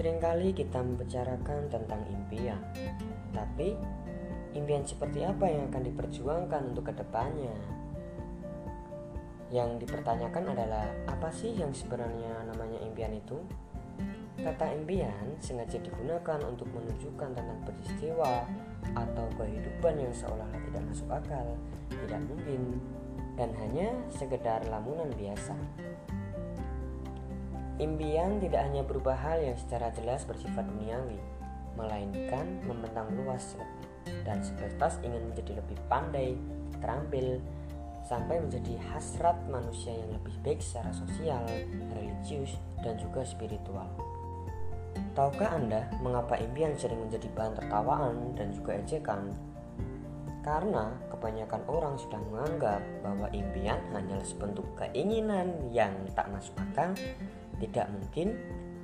Seringkali kita membicarakan tentang impian, tapi impian seperti apa yang akan diperjuangkan untuk ke depannya? Yang dipertanyakan adalah apa sih yang sebenarnya namanya impian itu? Kata impian sengaja digunakan untuk menunjukkan tentang peristiwa atau kehidupan yang seolah-olah tidak masuk akal, tidak mungkin, dan hanya sekedar lamunan biasa. Impian tidak hanya berupa hal yang secara jelas bersifat duniawi, melainkan membentang luas dan sebatas ingin menjadi lebih pandai, terampil, sampai menjadi hasrat manusia yang lebih baik secara sosial, religius, dan juga spiritual. Tahukah Anda mengapa impian sering menjadi bahan tertawaan dan juga ejekan? Karena kebanyakan orang sudah menganggap bahwa impian hanyalah sebentuk keinginan yang tak masuk akal tidak mungkin,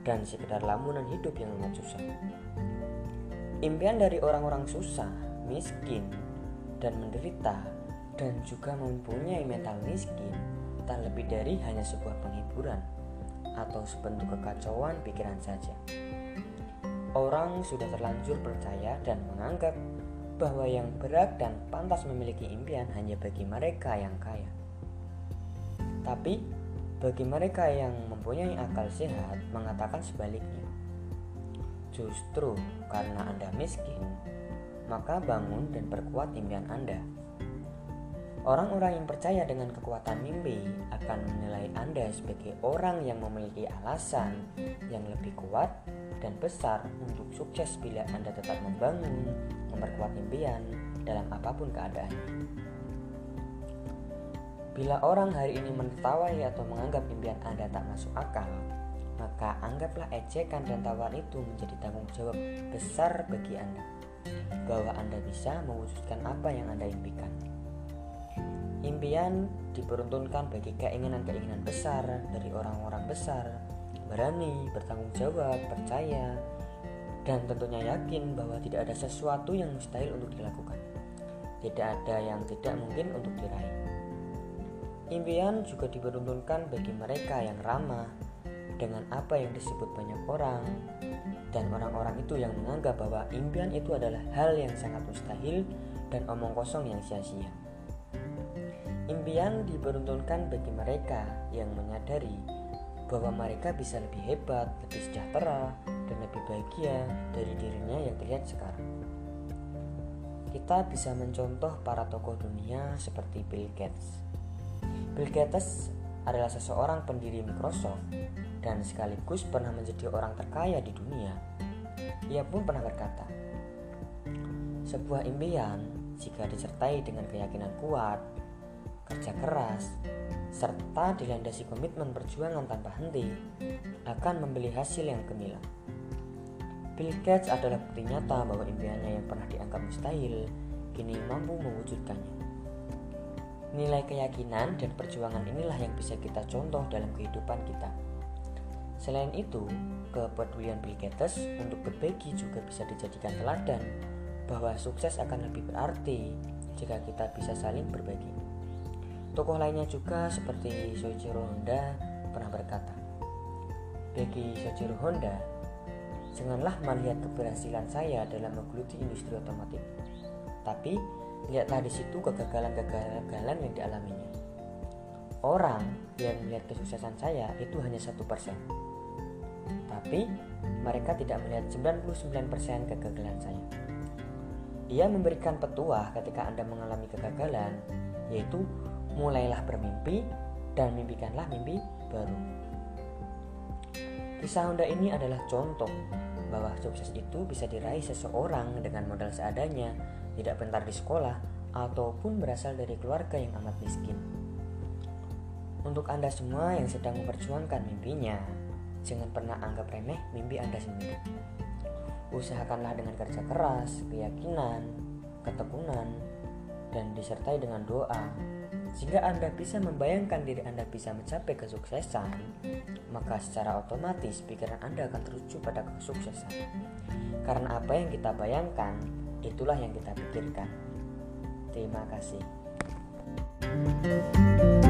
dan sekedar lamunan hidup yang amat susah. Impian dari orang-orang susah, miskin, dan menderita, dan juga mempunyai mental miskin, tak lebih dari hanya sebuah penghiburan atau sebentuk kekacauan pikiran saja. Orang sudah terlanjur percaya dan menganggap bahwa yang berat dan pantas memiliki impian hanya bagi mereka yang kaya. Tapi bagi mereka yang mempunyai akal sehat mengatakan sebaliknya. Justru karena Anda miskin, maka bangun dan perkuat impian Anda. Orang-orang yang percaya dengan kekuatan mimpi akan menilai Anda sebagai orang yang memiliki alasan yang lebih kuat dan besar untuk sukses bila Anda tetap membangun, memperkuat impian dalam apa pun keadaannya. Bila orang hari ini menertawai atau menganggap impian Anda tak masuk akal, maka anggaplah ejekan dan tawaran itu menjadi tanggung jawab besar bagi Anda, bahwa Anda bisa mewujudkan apa yang Anda impikan. Impian diperuntukkan bagi keinginan-keinginan besar dari orang-orang besar, berani, bertanggung jawab, percaya, dan tentunya yakin bahwa tidak ada sesuatu yang mustahil untuk dilakukan. Tidak ada yang tidak mungkin untuk diraih. Impian juga diperuntukkan bagi mereka yang ramah dengan apa yang disebut banyak orang dan orang-orang itu yang menganggap bahwa impian itu adalah hal yang sangat mustahil dan omong kosong yang sia-sia. Impian diperuntukkan bagi mereka yang menyadari bahwa mereka bisa lebih hebat, lebih sejahtera, dan lebih bahagia dari dirinya yang terlihat sekarang. Kita bisa mencontoh para tokoh dunia seperti Bill Gates, Bill Gates adalah seseorang pendiri Microsoft dan sekaligus pernah menjadi orang terkaya di dunia. Ia pun pernah berkata, "Sebuah impian jika disertai dengan keyakinan kuat, kerja keras, serta dilandasi komitmen perjuangan tanpa henti, akan membeli hasil yang gemilang." Bill Gates adalah bukti nyata bahwa impiannya yang pernah dianggap mustahil kini mampu mewujudkannya. Nilai keyakinan dan perjuangan inilah yang bisa kita contoh dalam kehidupan kita. Selain itu, kepedulian Bill Gates untuk berbagi juga bisa dijadikan teladan bahwa sukses akan lebih berarti jika kita bisa saling berbagi. Tokoh lainnya juga seperti Soichiro Honda pernah berkata, bagi Soichiro Honda, janganlah melihat keberhasilan saya dalam menggeluti industri otomotif, tapi lihatlah di situ kegagalan-kegagalan yang dialaminya. Orang yang melihat kesuksesan saya itu hanya satu persen, tapi mereka tidak melihat 99% kegagalan saya. Ia memberikan petuah ketika Anda mengalami kegagalan, yaitu mulailah bermimpi dan mimpikanlah mimpi baru. Kisah Honda ini adalah contoh bahwa sukses itu bisa diraih seseorang dengan modal seadanya tidak pintar di sekolah, ataupun berasal dari keluarga yang amat miskin. Untuk Anda semua yang sedang memperjuangkan mimpinya, jangan pernah anggap remeh mimpi Anda sendiri. Usahakanlah dengan kerja keras, keyakinan, ketekunan, dan disertai dengan doa. Jika Anda bisa membayangkan diri Anda bisa mencapai kesuksesan, maka secara otomatis pikiran Anda akan teruju pada kesuksesan. Karena apa yang kita bayangkan itulah yang kita pikirkan. Terima kasih. thank you